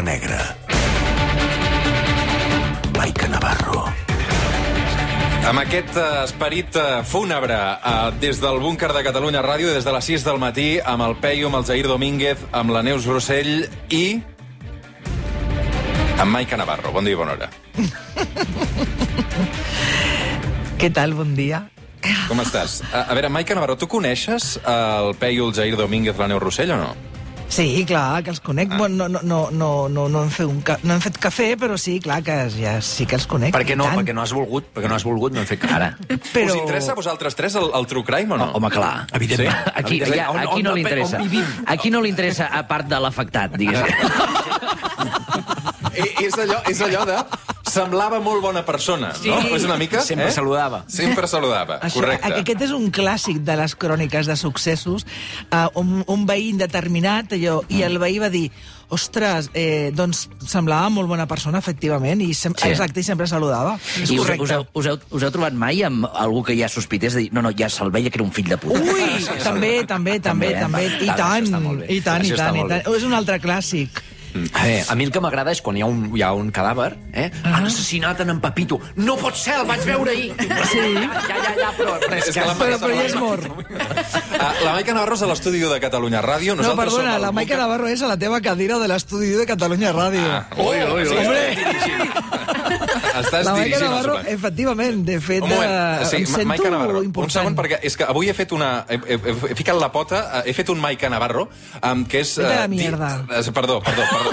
l'Ombra Negra. Maica Navarro. Amb aquest eh, esperit eh, fúnebre, eh, des del búnquer de Catalunya Ràdio, des de les 6 del matí, amb el Peyu, amb el Jair Domínguez, amb la Neus Rossell i... amb Maica Navarro. Bon dia i bona hora. Què tal? Bon dia. Com estàs? A, a veure, Maica Navarro, tu coneixes el Peyu, el Jair Domínguez, la Neus Rossell o no? Sí, clar, que els conec. Ah. Bueno, no, no, no, no, no, hem fet un ca... no hem fet cafè, però sí, clar, que ja sí que els conec. Per què no? tant. Perquè no has volgut, perquè no has volgut, no hem fet cara. Però... Us interessa a vosaltres tres el, el True Crime o no? Home, clar. Evidentment. Sí? Aquí, Evidentment. ja, On- aquí no on- li interessa. Aquí no li interessa, a part de l'afectat, diguéssim. I, és, allò, és allò de... Semblava molt bona persona, no? És una mica... Sempre eh? saludava. Sempre saludava, Això, correcte. Aquest és un clàssic de les cròniques de successos. Uh, un, un veí indeterminat, allò, i el veí va dir ostres, eh, doncs semblava molt bona persona, efectivament, i sem Sí. exacte, i sempre saludava. És I us, correcte. us, heu, us, heu, us heu trobat mai amb algú que ja sospités de dir no, no, ja se'l veia que era un fill de puta? Ui, també, també, també, També, eh? també, i tant, i tant, i tant, i tant. És un altre clàssic. A veure, a mi el que m'agrada és quan hi ha un, hi ha un cadàver, eh? Ah. Han assassinat en, en Pepito. No pot ser, el vaig veure ahir. Sí. Ja, ja, ja, però... però és que... la Però, Maica però ja és Navarro- mort. Ah, la Maica Navarro és a l'estudi de Catalunya Ràdio. No, Nosaltres perdona, som el la Maica Navarro és a la teva cadira de l'estudi de Catalunya Ràdio. Ah, ui, ui, ui. Hombre, Estàs la Maica el Navarro, suplement. efectivament, de fet, Un moment, eh, sí, em Ma- sento Maica Navarro, important. un segon, perquè és que avui he fet una... He, he, he, he ficat la pota, eh, he fet un Maica Navarro, um, que és... Vete a la eh, di- mierda. eh, Perdó, perdó, perdó.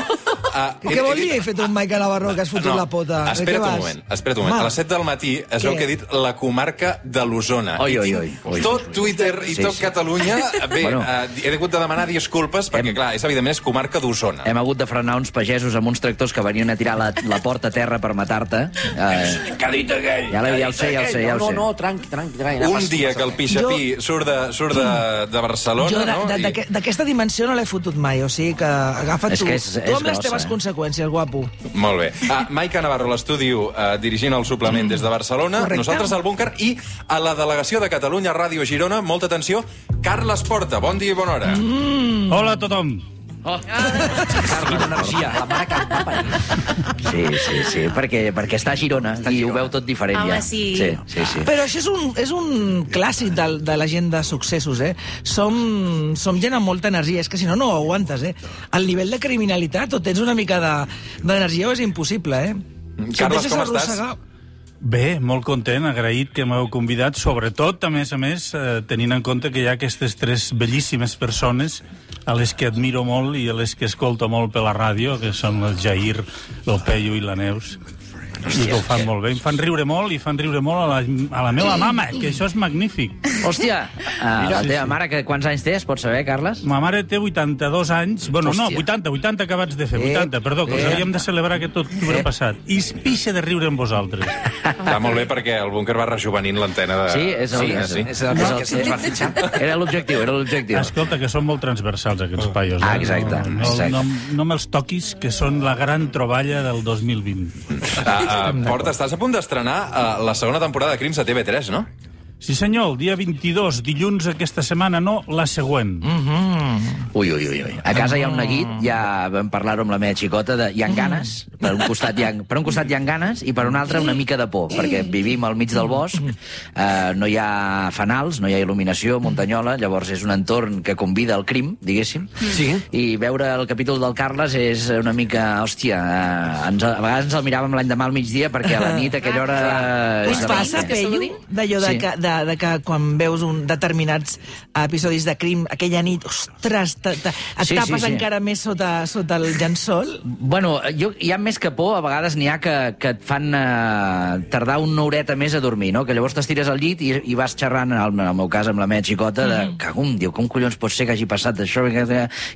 Uh, Què vol dir he fet un Maica Navarro que has fotut la pota? Espera't un moment, espera't un moment. Home, A les 7 del matí es veu que he dit la comarca de l'Osona. Oi, oi, oi, oi. Tot Twitter i Sí, tot sí. Catalunya... Bé, Bueno. uh, he hagut de demanar disculpes perquè, clar, és evidentment és comarca d'Osona. Hem hagut de frenar uns pagesos amb uns tractors que venien a tirar la, la porta a terra per matar-te. Què ha dit aquell? Ja ja ho dit sé, ja ho sé, ja ho no, sé. No, no, tranqui, tranqui. tranqui Un dia que el Pixapí surt de, surt de, de Barcelona, Jo no? d'aquest- d'aquesta dimensió no l'he fotut mai, o sigui que agafa't És tu. que és- tu amb les teves eh? conseqüències, guapo. Molt bé. Uh, Maica Navarro, l'estudi uh, dirigint el suplement des de Barcelona, Correcte. nosaltres al búnquer i a la delegació de Catalunya Ràdio Girona, molta atenció, Carles Porta, bon dia i bona hora. Mm. Hola a tothom. Quina energia, la mare que va parir. sí, sí, sí, perquè, perquè està a Girona i ho veu tot diferent Home, ja. sí. Sí, sí, sí. Però això és un, és un clàssic de, de la gent de successos, eh? Som, som gent amb molta energia, és que si no, no ho aguantes, eh? El nivell de criminalitat o tens una mica de- d'energia o és impossible, eh? Si Carles, deixes com estàs? arrossegar- Bé, molt content, agraït que m'heu convidat, sobretot, a més a més, eh, tenint en compte que hi ha aquestes tres bellíssimes persones a les que admiro molt i a les que escolto molt per la ràdio, que són el Jair, el Peyu i la Neus, i que ho fan molt bé. Em fan riure molt i fan riure molt a la, a la meva mama, que això és magnífic. Hòstia, uh, la teva sí. mare, que quants anys té, es pot saber, Carles? Ma mare té 82 anys, bueno, no, Hòstia. 80, 80 acabats de fer, Eh, 80, perdó, que us eh. havíem de celebrar aquest octubre passat. I es pixa de riure amb vosaltres. Està molt bé perquè el búnquer va rejovenint l'antena de... Sí, és el, sí, és, sí. És el que se'ns va fitxar. Era l'objectiu, era l'objectiu. Escolta, que són molt transversals, aquests paios. Ah, eh? exacte, No, exacte. no, no, no me'ls toquis, que són la gran troballa del 2020. Uh, uh, Porta, estàs a punt d'estrenar uh, la segona temporada de Crims a TV3, no? Sí, senyor, el dia 22, dilluns aquesta setmana, no, la següent. Ui, ui, ui, ui. A casa hi ha un neguit, ja vam parlar-ho amb la meva xicota, de, hi ha ganes, per un, costat hi ha, per un costat hi ha ganes i per un altre una mica de por, perquè vivim al mig del bosc, eh, no hi ha fanals, no hi ha il·luminació, muntanyola, llavors és un entorn que convida al crim, diguéssim, Sí. i veure el capítol del Carles és una mica, hòstia, eh, ens, a vegades ens el miràvem l'any demà al migdia perquè a la nit a aquella hora... Us és de passa, saludi? d'allò de, Sí. que, de, de que quan veus un determinats episodis de crim, aquella nit, ostres, te, te, et Sí, sí, tapes sí. encara més sota, sota el llençol? Bueno, jo, hi ha més que por, a vegades n'hi ha que, que et fan eh, tardar una horeta més a dormir, no? Que llavors t'estires al llit i, i vas xerrant, en el meu cas amb la meva xicota, de, Mm. cagum, diu, com collons pot ser que hagi passat d'això?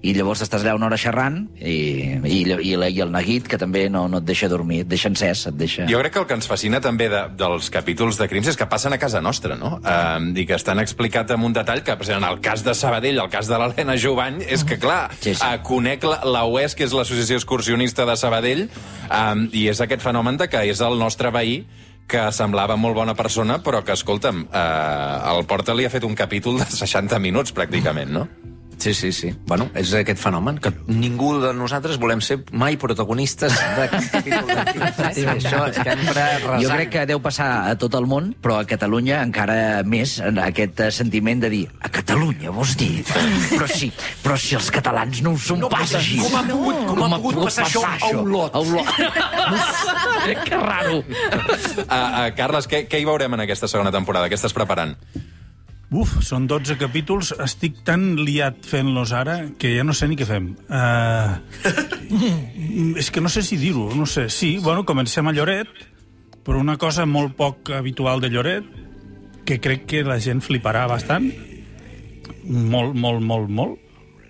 I llavors t'estàs allà una hora xerrant i, i, i, la- i el neguit, que també no, no et deixa dormir, et deixa encès, et deixa... Jo crec que el que ens fascina també de, dels capítols de crims és que passen a casa nostra, no? Um, I que estan explicat amb un detall que, per exemple, en el cas de Sabadell, el cas de l'Helena Jovany, és que, clar, Sí, sí. Uh, conec la, la UES, que és l'Associació Excursionista de Sabadell, um, i és aquest fenomen de que és el nostre veí que semblava molt bona persona, però que, escolta'm, uh, el Porta li ha fet un capítol de 60 minuts, pràcticament, no? Sí, sí, sí. Bueno, és aquest fenomen, que ningú de nosaltres volem ser mai protagonistes de de Això és sempre resant. Jo crec que deu passar a tot el món, però a Catalunya encara més en aquest sentiment de dir a Catalunya, vols dir? Però sí, però si els catalans no ho són No, pas així. com ha pogut- com ha pogut passar això a Olot? A Olot. que raro. Uh, uh, Carles, què, què hi veurem en aquesta segona temporada? Què estàs preparant? Uf, són 12 capítols. Estic tan liat fent-los ara que ja no sé ni què fem. Uh, és que no sé si dir-ho, no sé. Sí, bueno, comencem a Lloret, però una cosa molt poc habitual de Lloret, que crec que la gent fliparà bastant. Molt, molt, molt, molt.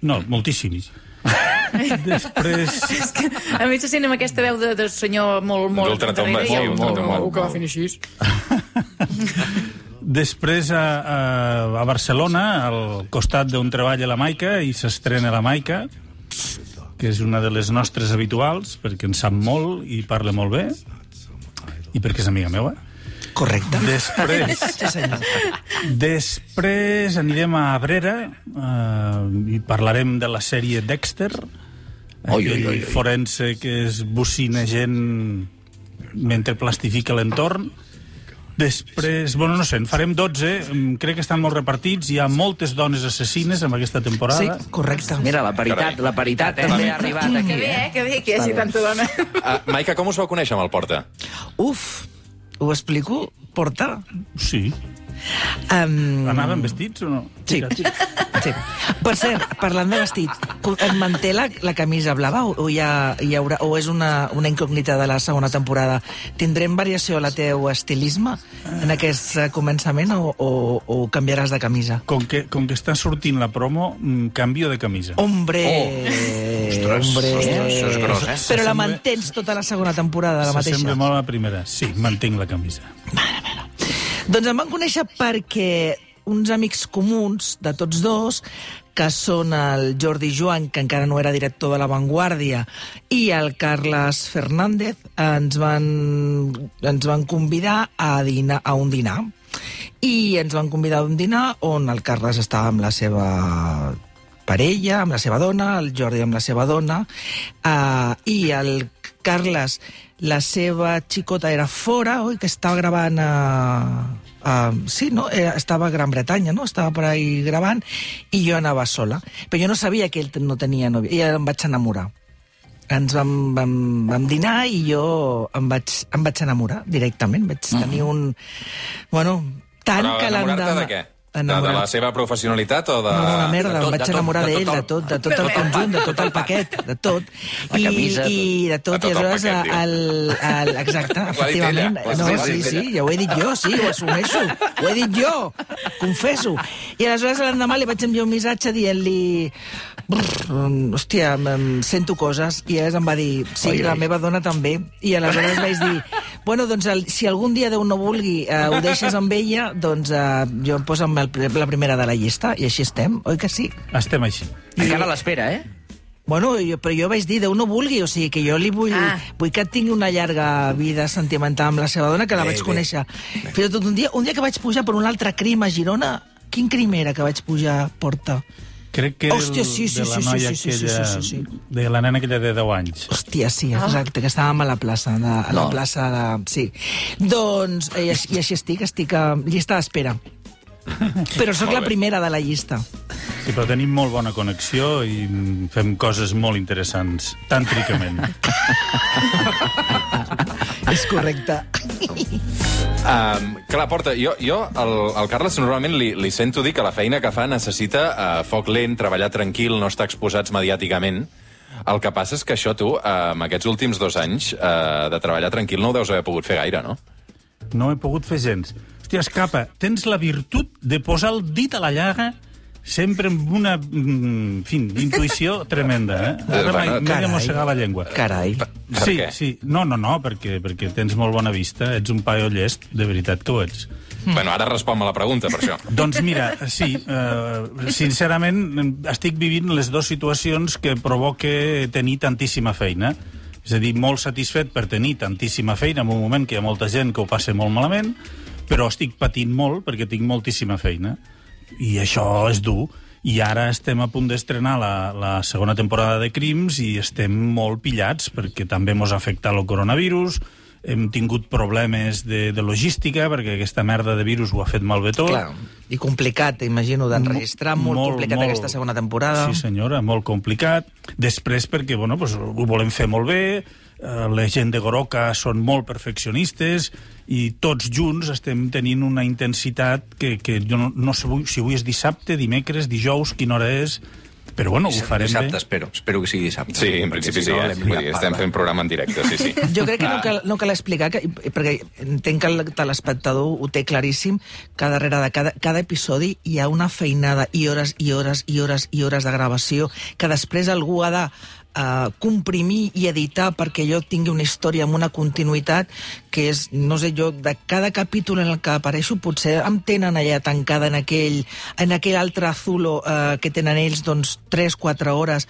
No, moltíssim. Després... És que a mi se sent amb aquesta veu de, de senyor molt, molt... D'ultratomba, darrere, sí, i- ultratomba. Oh, que va fent així. Després a, a, a Barcelona, al costat d'on treballa la Maica, i s'estrena la Maica, que és una de les nostres habituals, perquè en sap molt i parla molt bé, i perquè és amiga meva. Correcte. Després, Sí, després anirem a Abrera eh, i parlarem de la sèrie Dexter, Oi, oi, oi, oi. forense que es bocina gent mentre plastifica l'entorn. Després, bueno, no sé, en farem 12, mm, crec que estan molt repartits, hi ha moltes dones assassines en aquesta Sí, temporada. correcte. Mira, la paritat, la paritat també ha arribat aquí, Que bé, eh? eh? Que bé que hi hagi tanta dona. Uh, Maica, com us vau conèixer amb el Porta? Uf, ho explico? Porta? Sí. Um, Anaven vestits o no? Sí. sí. Per cert, parlant de vestit, com- et manté la, la camisa blava o, o, hi ha, hi haurà, o és una, una incògnita de la segona temporada? Tindrem variació a la teu estilisme en aquest començament o, o, o canviaràs de camisa? Com que, com que està sortint la promo, mm, canvio de camisa. Hombre! Ostres, hombre! ostres, això és gros, eh? Però la S'assembla- mantens tota la segona temporada, la S'assembla mateixa? molt a la primera. Sí, mantinc la camisa. Doncs em van conèixer perquè uns amics comuns de tots dos, que són el Jordi Joan, que encara no era director de La Vanguardia, i el Carles Fernández, ens van, ens van convidar a, dinar, a un dinar. I ens van convidar a un dinar on el Carles estava amb la seva parella, amb la seva dona, el Jordi amb la seva dona, uh, i el Carles, la seva xicota era fora, oi, que estava gravant a... a sí, no? Era, estava a Gran Bretanya, no? Estava per ahí gravant, i jo anava sola. Però jo no sabia que ell no tenia nòvia, i em vaig enamorar. Ens vam, vam, vam dinar i jo em vaig, em vaig enamorar directament. Vaig tenir un... Bueno, tant Però que enamorar-te l'endemà... de què? De, de la seva professionalitat o de... No, no, una merda, de tot, em vaig de enamorar de d'ell, de el- tot, de tot el conjunt, de tot el paquet, de tot. La I, camisa, i de tot, De tot i aleshores paquet, el, el, exacte, efectivament. No, sí, sí, ja ho he dit jo, sí, ho assumeixo, ho he dit jo, confesso. I aleshores l'endemà li vaig enviar un missatge dient-li "Brr, hòstia, em sento coses, i ella em va dir, sí, Oi, la oi. meva dona també. I aleshores vaig dir, bueno, doncs el, si algun dia Déu no vulgui eh, ho deixes amb ella, doncs eh, jo em poso amb el, la primera de la llista, i així estem, oi que sí? Estem així. Encara a l'espera, eh? Bueno, jo, però jo vaig dir, Déu no vulgui, o sigui, que jo li vull, Ah. ah. vull que tingui una llarga vida sentimental amb la seva dona, que la Bé, vaig bé. conèixer. Fins i tot un dia, un dia que vaig pujar per un altre crim a Girona, quin crim era que vaig pujar a Porta? Crec que Hòstia, sí, sí, de la sí, sí, noia sí, sí, sí, aquella... sí, sí, sí. De la nena aquella de 10 anys. Hòstia, sí, exacte, que estàvem a la plaça, de, a la No. plaça de... Sí. Doncs, i així, i així estic, estic a llista d'espera. Però sóc la primera de la llista. Sí, però tenim molt bona connexió i fem coses molt interessants, tàntricament. És correcte. Um, clar, Porta, jo, jo el, el Carles normalment li, li sento dir que la feina que fa necessita uh, foc lent, treballar tranquil, no estar exposats mediàticament. El que passa és que això tu, uh, amb aquests últims dos anys uh, de treballar tranquil, no ho deus haver pogut fer gaire, no? No he pogut fer gens. Hòstia, escapa, tens la virtut de posar el dit a la llaga sempre amb una, mm, en fi, intuïció tremenda, eh? Ara m'he de mossegar la llengua. Carai. Per sí, què? sí. No, no, no, perquè, perquè tens molt bona vista, ets un paio llest, de veritat que ho ets. Mm. Bueno, ara respon-me la pregunta, per això. Doncs mira, sí, eh, sincerament estic vivint les dues situacions que provoca tenir tantíssima feina. És a dir, molt satisfet per tenir tantíssima feina en un moment que hi ha molta gent que ho passa molt malament, però estic patint molt perquè tinc moltíssima feina. I això és dur. i ara estem a punt d'estrenar la, la segona temporada de Crims i estem molt pillats perquè també mos afecta el coronavirus, hem tingut problemes de, de logística perquè aquesta merda de virus ho ha fet malbé tot. Clar, i complicat, imagino, d'enregistrar, molt, molt complicat molt, aquesta segona temporada. Sí, senyora, molt complicat. Després perquè, bueno, pues, ho volem fer molt bé, eh, la gent de Goroca són molt perfeccionistes i tots junts estem tenint una intensitat que, que jo no, no sé si avui és dissabte, dimecres, dijous, quina hora és, però bueno, ho farem dissabte, bé. espero. Espero que sigui dissabte. Sí, en principi sí, eh? Vull dir, estem fent programa en directe, sí, sí. Jo crec que no cal, no cal explicar, que, perquè entenc que el telespectador ho té claríssim, que darrere de cada, cada episodi hi ha una feinada i hores i hores i hores i hores de gravació que després algú ha de uh, comprimir i editar perquè allò tingui una història amb una continuïtat que és, no sé jo, de cada capítol en el que apareixo potser em tenen allà tancada en aquell, en aquell altre zulo uh, que tenen ells doncs 3-4 hores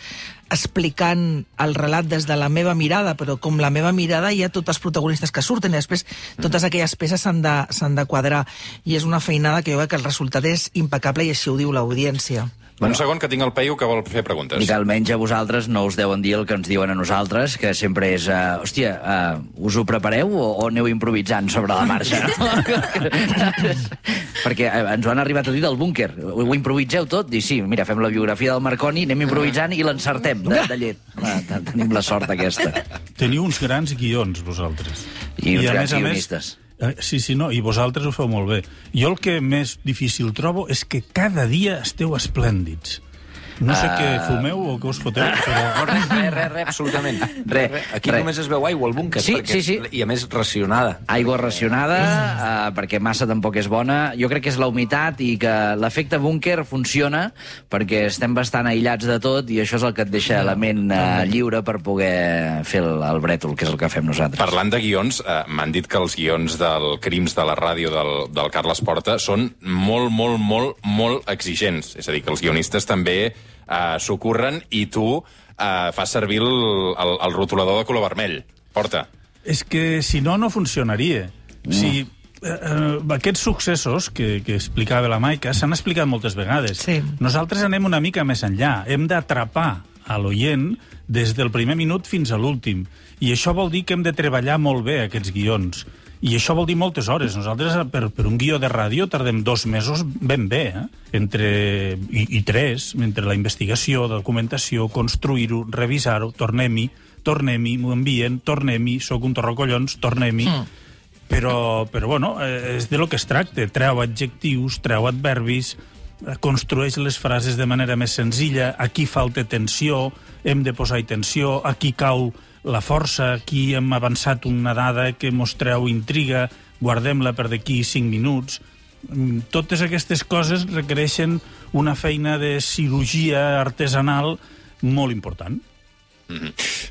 explicant el relat des de la meva mirada, però com la meva mirada hi ha tots els protagonistes que surten i després totes aquelles peces s'han de, de quadrar i és una feinada que jo crec que el resultat és impecable i així ho diu l'audiència. Un segon, que tinc el Peyu que vol fer preguntes. I que almenys a vosaltres no us deuen dir el que ens diuen a nosaltres, que sempre és, uh, hòstia, uh, us ho prepareu o, o aneu improvisant sobre la marxa? No? Perquè uh, ens ho han arribat a dir del búnquer. Ho, ho improviseu tot? I sí, mira, fem la biografia del Marconi, anem improvisant i l'encertem de, de llet. Va, tenim la sort aquesta. Teniu uns grans guions, vosaltres. I uns a grans més a més, guionistes. Eh, Sí, sí, no, i vosaltres ho feu molt bé. Jo el que més difícil trobo és que cada dia esteu esplèndids. No sé Ah. què fumeu o què us foteu, però... No, res, res, res, res, absolutament. Re, Aquí re. només es veu aigua al búnquer. Sí, perquè, sí, sí. I a més racionada. Aigua racionada, uh, perquè massa tampoc és bona. Jo crec que és la humitat i que l'efecte búnquer funciona perquè estem bastant aïllats de tot i això és el que et deixa la ment uh, lliure per poder fer el, el brètol, que és el que fem nosaltres. Parlant de guions, eh, m'han dit que els guions del Crims de la ràdio del, del Carles Porta són molt, molt, molt, molt exigents. És a dir, que els guionistes també eh, s'ho curren i tu eh, fas servir el, el, el rotulador de color vermell. Porta. És que si no, no funcionaria. O sigui, eh, eh, aquests successos que, que explicava la Maica s'han explicat moltes vegades. Sí. Nosaltres anem una mica més enllà. Hem d'atrapar a l'oient des del primer minut fins a l'últim. I això vol dir que hem de treballar molt bé aquests guions. I això vol dir moltes hores. Nosaltres, per, per un guió de ràdio, tardem dos mesos ben bé, eh? Entre, i, i tres, entre la investigació, documentació, construir-ho, revisar-ho, tornem-hi, tornem-hi, m'ho envien, tornem-hi, sóc un torracollons, tornem-hi... Mm. Però, però bueno, eh, és de lo que es tracta. Treu adjectius, treu adverbis, eh, construeix les frases de manera més senzilla, aquí falta tensió, hem de posar-hi tensió, aquí cau la força, aquí hem avançat una dada que mostreu intriga, guardem-la per d'aquí 5 minuts. Mm, Totes aquestes coses requereixen una feina de cirurgia artesanal molt important.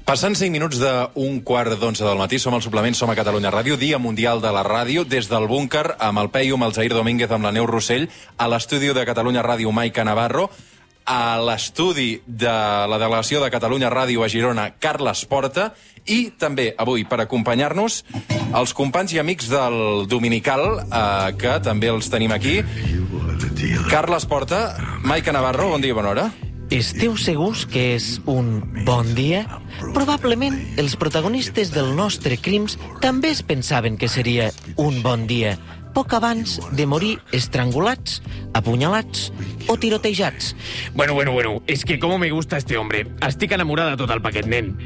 Passant 5 minuts d'un quart d'onze del matí, som al suplement, som a Catalunya Ràdio, Dia Mundial de la Ràdio, des del búnquer, amb el Peyu, amb el Zair Domínguez, amb la Neu Rossell, a l'estudi de Catalunya Ràdio, Maica Navarro, a l'estudi de la delegació de Catalunya Ràdio a Girona, Carles Porta, i també avui, per acompanyar-nos, els companys i amics del Dominical, eh, que també els tenim aquí. Carles Porta, Maica Navarro, bon dia, bona hora. Esteu segurs que és un bon dia? Probablement els protagonistes del nostre crims també es pensaven que seria un bon dia, poc abans de morir estrangulats, apunyalats o tirotejats. Bueno, bueno, bueno, es que cómo me gusta este hombre. Estic enamorada tot el paquet, nen.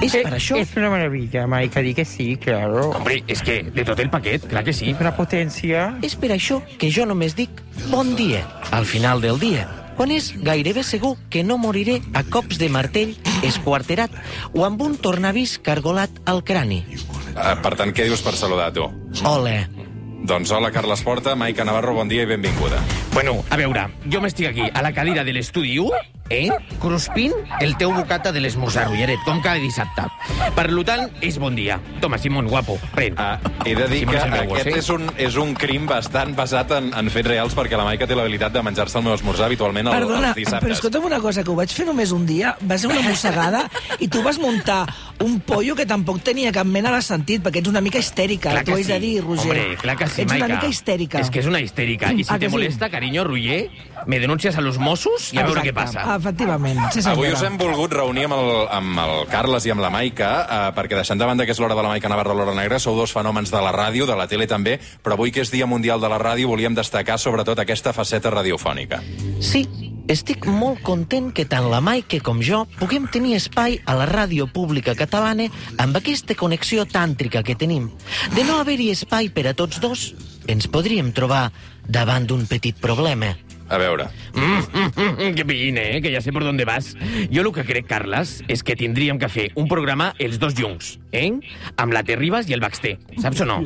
És per això Es una maravilla, Maika, di que sí, claro. Hombre, es que de tot el paquet, clar que sí. Una potencia. És per això que jo només dic bon dia al final del dia, quan és gairebé segur que no moriré a cops de martell esquarterat o amb un tornavís cargolat al crani. Eh, per tant, què dius per saludar, tu? Hola. Doncs hola, Carles Porta, Maica Navarro, bon dia i benvinguda. Bueno, a veure, jo m'estic aquí a la cadira de l'estudi 1, eh? Cruspint el teu bocata de l'esmorzar, Ulleret, com cada dissabte. Per tant, és bon dia. Toma, Simón, guapo, pren. Uh, he de dir Simón que és meu aquest eh? és un, és un crim bastant basat en, en fets reals, perquè la Maica té l'habilitat de menjar-se el meu esmorzar habitualment el, Perdona, els dissabtes. però escolta'm una cosa, que ho vaig fer només un dia, va ser una mossegada, i tu vas muntar un pollo que tampoc tenia cap mena de sentit, perquè ets una mica histèrica, Clar t'ho que haig de dir, Roger. Hombre, clar que sí, ets Maica. una mica histèrica. És que és una histèrica. I si Ah, te que sí? molesta, cariño, Roger, me denuncias a los Mossos i a veure què passa. Efectivament, sí senyora. Avui us hem volgut reunir amb el, amb el Carles i amb la Maica, eh, perquè deixant de banda que és l'hora de la Maica Navarra a l'hora negra, sou dos fenòmens de la ràdio, de la tele també, però avui que és Dia Mundial de la Ràdio volíem destacar sobretot aquesta faceta radiofònica. Sí, estic molt content que tant la Maike com jo puguem tenir espai a la ràdio pública catalana amb aquesta connexió tàntrica que tenim. De no haver-hi espai per a tots dos, ens podríem trobar davant d'un petit problema. A veure, Mm, mm, mm, que pillín, eh? Que ja sé per on vas. Jo el que crec, Carles, és que tindríem que fer un programa els dos junts, eh? Amb la Terribas i el Baxter, saps o no?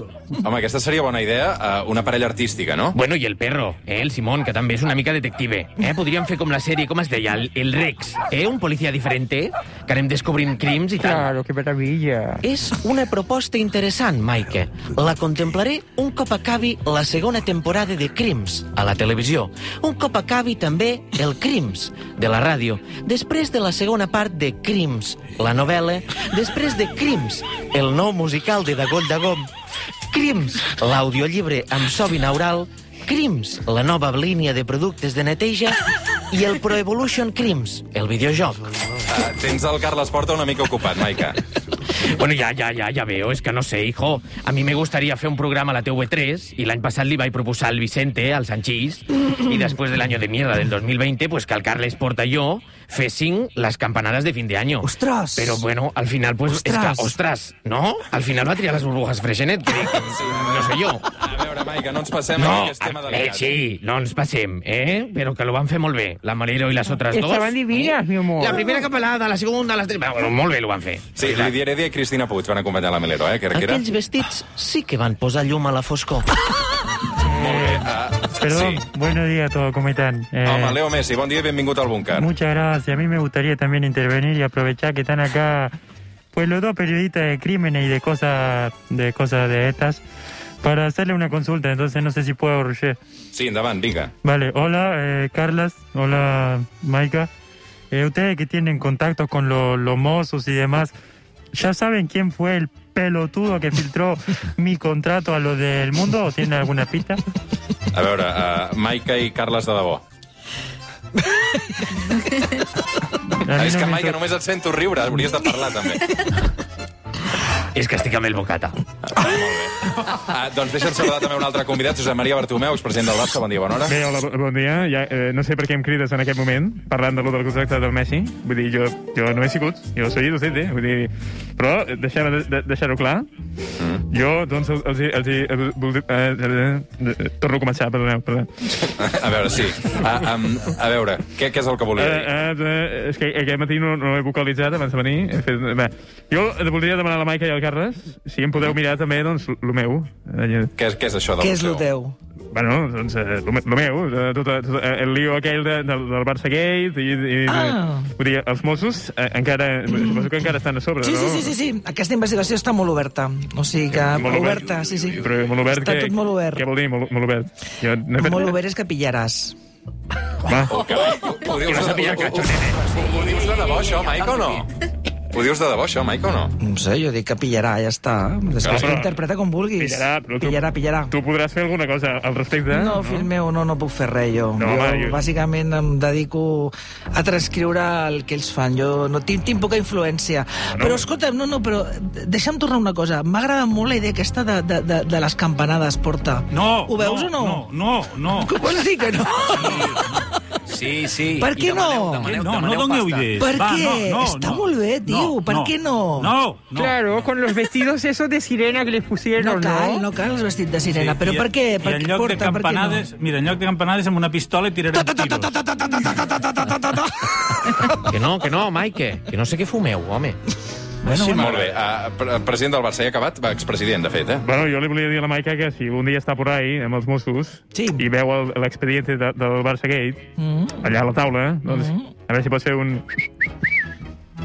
home, aquesta seria bona idea, eh, una parella artística, no? Bueno, i el perro, eh? El Simón, que també és una mica detective. Eh? Podríem fer com la sèrie, com es deia, el, el Rex, eh? Un policia diferente, que anem descobrint crims i tal. Claro, qué maravilla. És una proposta interessant, Maike. La contemplaré un cop acabi la segona temporada de Crims a la televisió. Un cop acabi també el Crims de la ràdio. Després de la segona part de Crims, la novel·la. Després de Crims, el nou musical de Dagoll de Gom. Crims, l'audiollibre amb so binaural. Crims, la nova línia de productes de neteja. I el Pro Evolution Crims, el videojoc. Uh, tens el Carles Porta una mica ocupat, Maica. Bueno, ya, ya, ya, ya veo. Es que no sé, hijo. A mí me gustaría hacer un programa a la TV3 y l'any passat li vaig proposar al Vicente, al Sanchís, y después del año de mierda del 2020, pues que al Carles Porta i jo fessin las campanadas de fin de año. Ostras! Pero bueno, al final, pues, es Ostras! que, ostras, ¿no? Al final va triar les burbujas Freixenet, que, que, no sé jo. A veure, Maica, no ens passem No, que és tema eh, delicat. sí, no ens passem, eh? Però que lo van fer molt bé, la Marero i les altres dos. Estaban divinas, mi amor. La primera capelada, la segunda, la tercera... Bueno, molt bé lo van fer. Sí, Lídia Heredia i Cristina Puig van acompanyar la Melero, eh? Que que era... Aquells vestits sí que van posar llum a la foscor. Uh, Perdón, Sí. buenos días a todos, ¿cómo están? Eh, Home, Leo Messi, bon dia i benvingut al búnquer. Muchas gracias. A mí me gustaría también intervenir y aprovechar que están acá, pues los dos periodistas de crímenes y de cosas, de cosas de estas, para hacerle una consulta. Entonces no sé si puedo, Roger. Sí, endavant, vinga. Vale, hola, eh, Carlas, hola, Maika. Eh, ustedes que tienen contacto con lo- los mozos y demás, ¿ya saben quién fue el pelotudo que filtró mi contrato a lo del mundo o tienen alguna pista? A veure, uh, Maica i Carles de debò. A mí és no que, Maica, només et sento riure, hauries de parlar, també. És que estic amb el bocata. Uh, doncs deixa'm saludar també un altre convidat, Josep Maria Bartomeu, expresident del Barça. Bon dia, bona hora. Bé, hola, bon dia. Ja, eh, no sé per què em crides en aquest moment, parlant de lo del contracte del Messi. Vull dir, jo, jo no he sigut, jo soy docente. Vull dir, però eh, deixem de, de, deixar-ho clar. Mm. Jo, doncs, els, els, els, els, voldria- eh, eh, torno a començar, perdoneu, perdó. A veure, sí. Uh, um, a veure, què, què és el que volia dir? Eh, eh, eh, és que aquest matí no, no he vocalitzat abans de venir. He fet, bé, jo eh, voldria demanar a la Maica i al Carles si em podeu mirar també, doncs, el meu. Eh, Què, és- què és això del Què és el teu? Bueno, doncs, eh, lo, me- lo meu, eh, tot, tot, eh, el lío aquell de, del, del Barça Gate, i, i Ah. vull dir, els Mossos eh, encara, suposo que encara estan a sobre, Sí, no? sí, sí, sí, sí. Aquesta investigació està molt oberta. O sigui que... Molt obert. oberta, sí, sí. Però molt obert, Està què, tot molt obert. Què vol dir, molt, molt obert? Jo no fet Molt res. obert és que pillaràs. Va. Oh, carai, ho, ho, dius, ho, ho, ho, ho, ho dius de debò, això, Maica, o no? Ho dius de debò, això, Maica, o no? No sé, jo dic que pillarà, ja està. Després Però- tu interpreta com vulguis. Pillarà, però tu, pillarà, pillarà. tu podràs fer alguna cosa al respecte? No, fill meu, no, no puc fer res, jo. No, jo, home, jo- bàsicament, em dedico a transcriure el que ells fan. Jo no tinc, tinc poca influència. No. Però, escolta'm, no, no, però deixa'm tornar una cosa. M'ha agradat molt la idea aquesta de, de, de, de les campanades, Porta. No, Ho veus no, o no? No, no, no. Com vols dir que no? Sí, sí. Per I què no? demaneu, Demaneu, no, no doneu pasta. idees. Per Va, què? No, no, Està no. molt bé, tio. Per què no? No, no. Claro, con los vestidos esos de sirena que les No pusieron, cal, ¿no? no cal els vestits de sirena. Però i- per què? I Per en lloc Porta, de per què no? campanades, mira, en lloc de campanades amb una pistola tirarem tiros. Que no, que no, Maike, que no sé què fumeu, home. Bueno, sí, molt bé. Uh, pre president del Barça, ja ha acabat? Va, expresident, de fet, eh? Bueno, jo li volia dir a la Maica que si un dia està por ahí amb els Mossos Sí. i veu el- l'expediente de, del Barça Gate, Mm. allà a la taula, doncs, a veure si pots fer un...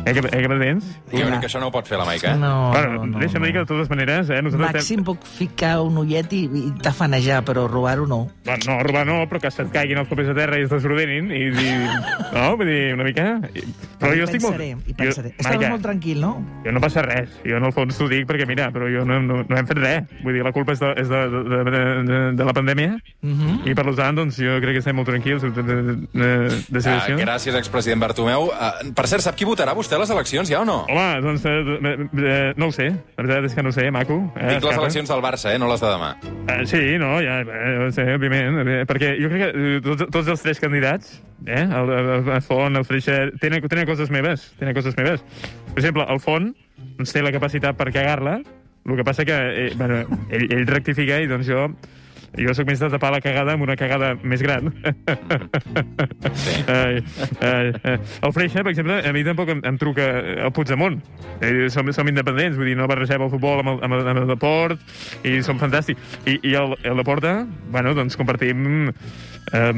Eh, que, eh, que? Jo crec que això no ho pot fer la Maica, eh? No, bueno, no, no, deixa'm dir que de totes maneres... Eh, nosaltres Màxim puc ficar un ullet i, i tafanejar, però robar-ho no. Bueno, no, robar no, però que se't caiguin els papers a terra i es desordenin. I, i, no, vull dir, una mica... Però jo estic molt... pensaré, hi pensaré. Jo, Estaves Maica, molt tranquil, no? jo no passa res. Jo, en el fons, t'ho dic perquè, mira, però jo no, no, no hem fet res. Vull dir, la culpa és de, és de, de, de, de, de la pandèmia. Mhm. I, per tant, doncs, jo crec que estem molt tranquils de, de, de, de, de Ah, gràcies, expresident Bartomeu. Uh, per cert, sap qui votarà vostè a les eleccions, ja o no? Home, doncs, eh, eh, no ho sé. La veritat és que no ho sé, maco. Eh, Dic les eleccions del Barça, eh, no les de demà. Eh, sí, no, ja, eh, sé, òbviament, eh, perquè jo crec que eh, tots, tots els tres candidats, eh, el, el, el Font, el Freixa, tenen, tenen coses meves, tenen coses meves. Per exemple, el Font doncs, té la capacitat per cagar-la, el que passa que eh, bueno, ell, ell rectifica i doncs jo jo sóc més de tapar la cagada amb una cagada més gran. Sí. Ai, ai, ai. El Freixa, per exemple, a mi tampoc em, em truca el Puigdemont. Eh, som, som independents, vull dir, no barregem el futbol amb el, amb el, amb el deport, i som fantàstics. I, i el, el Deporta, bueno, doncs compartim... Eh,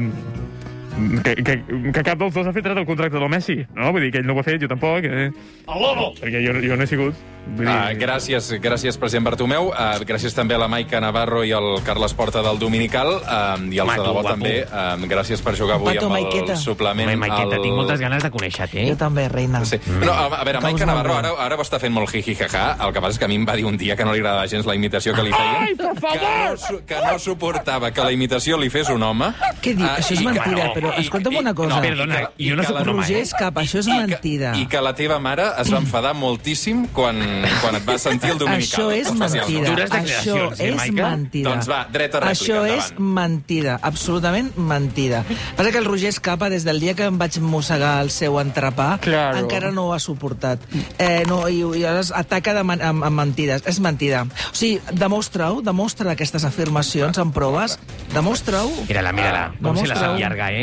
que, que, que cap dels dos ha fet res del contracte del Messi, no? Vull dir que ell no ho ha fet, jo tampoc. Eh? Perquè jo, jo no he sigut. Vull dir, Uh, gràcies, gràcies, president Bartomeu. Uh, gràcies també a la Maica Navarro i al Carles Porta del Dominical. Uh, I als Maco, de debò guapo. també. Uh, gràcies per jugar avui Pato, amb el Maiqueta. suplement. Home, Maiqueta, al- tinc moltes ganes de conèixer-te, Jo eh? també, reina. Sí. No, a, a veure, Maica Navarro ara, ara ho està fent molt jiji jaja. El que passa és que a mi em va dir un dia que no li agradava gens la imitació que li feien. Ai, per favor! Que no, que no suportava que la imitació li fes un home. Què diu? Ah, Això és que- mentida, no, però i- escolta'm i- una cosa. i Perdona, que- jo no i que soc Roger eh? Escapa, això és i que- mentida. I que la teva mare es va enfadar moltíssim quan, quan et va sentir el dominical. Això és mentida. Dures Això declaracions, eh, és Maica? mentida. Doncs va, dreta rèplica, Això és endavant. mentida, absolutament mentida. Passa que el Roger Escapa, des del dia que em vaig mossegar el seu entrepà, Claro. encara no ho ha suportat. Eh, no, i, I llavors ataca de man, amb, amb mentides. És mentida. O sigui, demostra-ho, demostra aquestes afirmacions amb proves. Demostra-ho. Mira-la, mira-la, com se la Demostra-ho. sap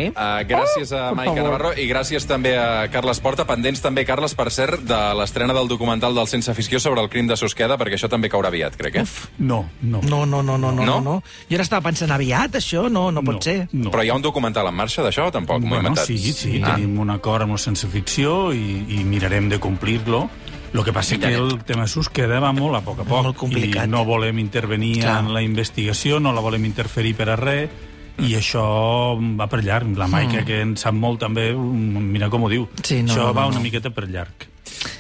Uh, gràcies a Maica Navarro i gràcies també a Carles Porta. Pendents també, Carles, per cert, de l'estrena del documental del Sense Afició sobre el crim de Susqueda, perquè això també caurà aviat, crec, eh? No, no. No, no, no, no, no, No? no, no. Jo ara estava pensant aviat, això, no, no pot no, ser. No. Però hi ha un documental en marxa d'això o tampoc? Bueno, inventat. sí, sí, Ah. tenim un acord amb la sense ficció i, i mirarem de complir-lo. Lo que passa és que el tema SUS queda va molt a poc a poc Molt complicat. i no volem intervenir Clar. en la investigació, no la volem interferir per a res i això va per llarg. La Maica, que en sap molt també, mira com ho diu. Mm. Sí, no, això no, va no, una no. miqueta per llarg.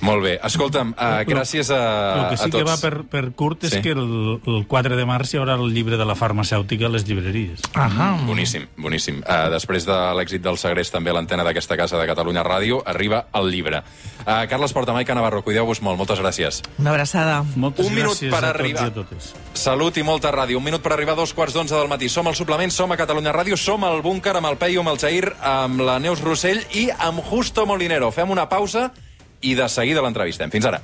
Molt bé. Escolta'm, uh, gràcies a, El que sí a tots. que va per, per curt és Sí. que el, el 4 de març hi haurà el llibre de la farmacèutica a les llibreries. Ahà. Boníssim, boníssim. Uh, després de l'èxit del Segrest, també a l'antena d'aquesta casa de Catalunya Ràdio, arriba el llibre. Uh, Carles Porta, Maica Navarro, cuideu-vos molt. Moltes gràcies. Una abraçada. Moltes Un minut gràcies per a arribar. tots i a totes. Salut i molta ràdio. Un minut per arribar a dos quarts d'onze del matí. Som al suplement, som a Catalunya Ràdio, som al búnquer amb el Peyu, amb el Jair, amb la Neus Rossell i amb Justo Molinero. Fem una pausa i de seguida l'entrevistem. Fins ara.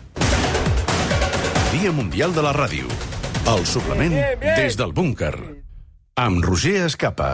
Dia Mundial de la Ràdio. El suplement des del búnquer. Amb Roger Escapa.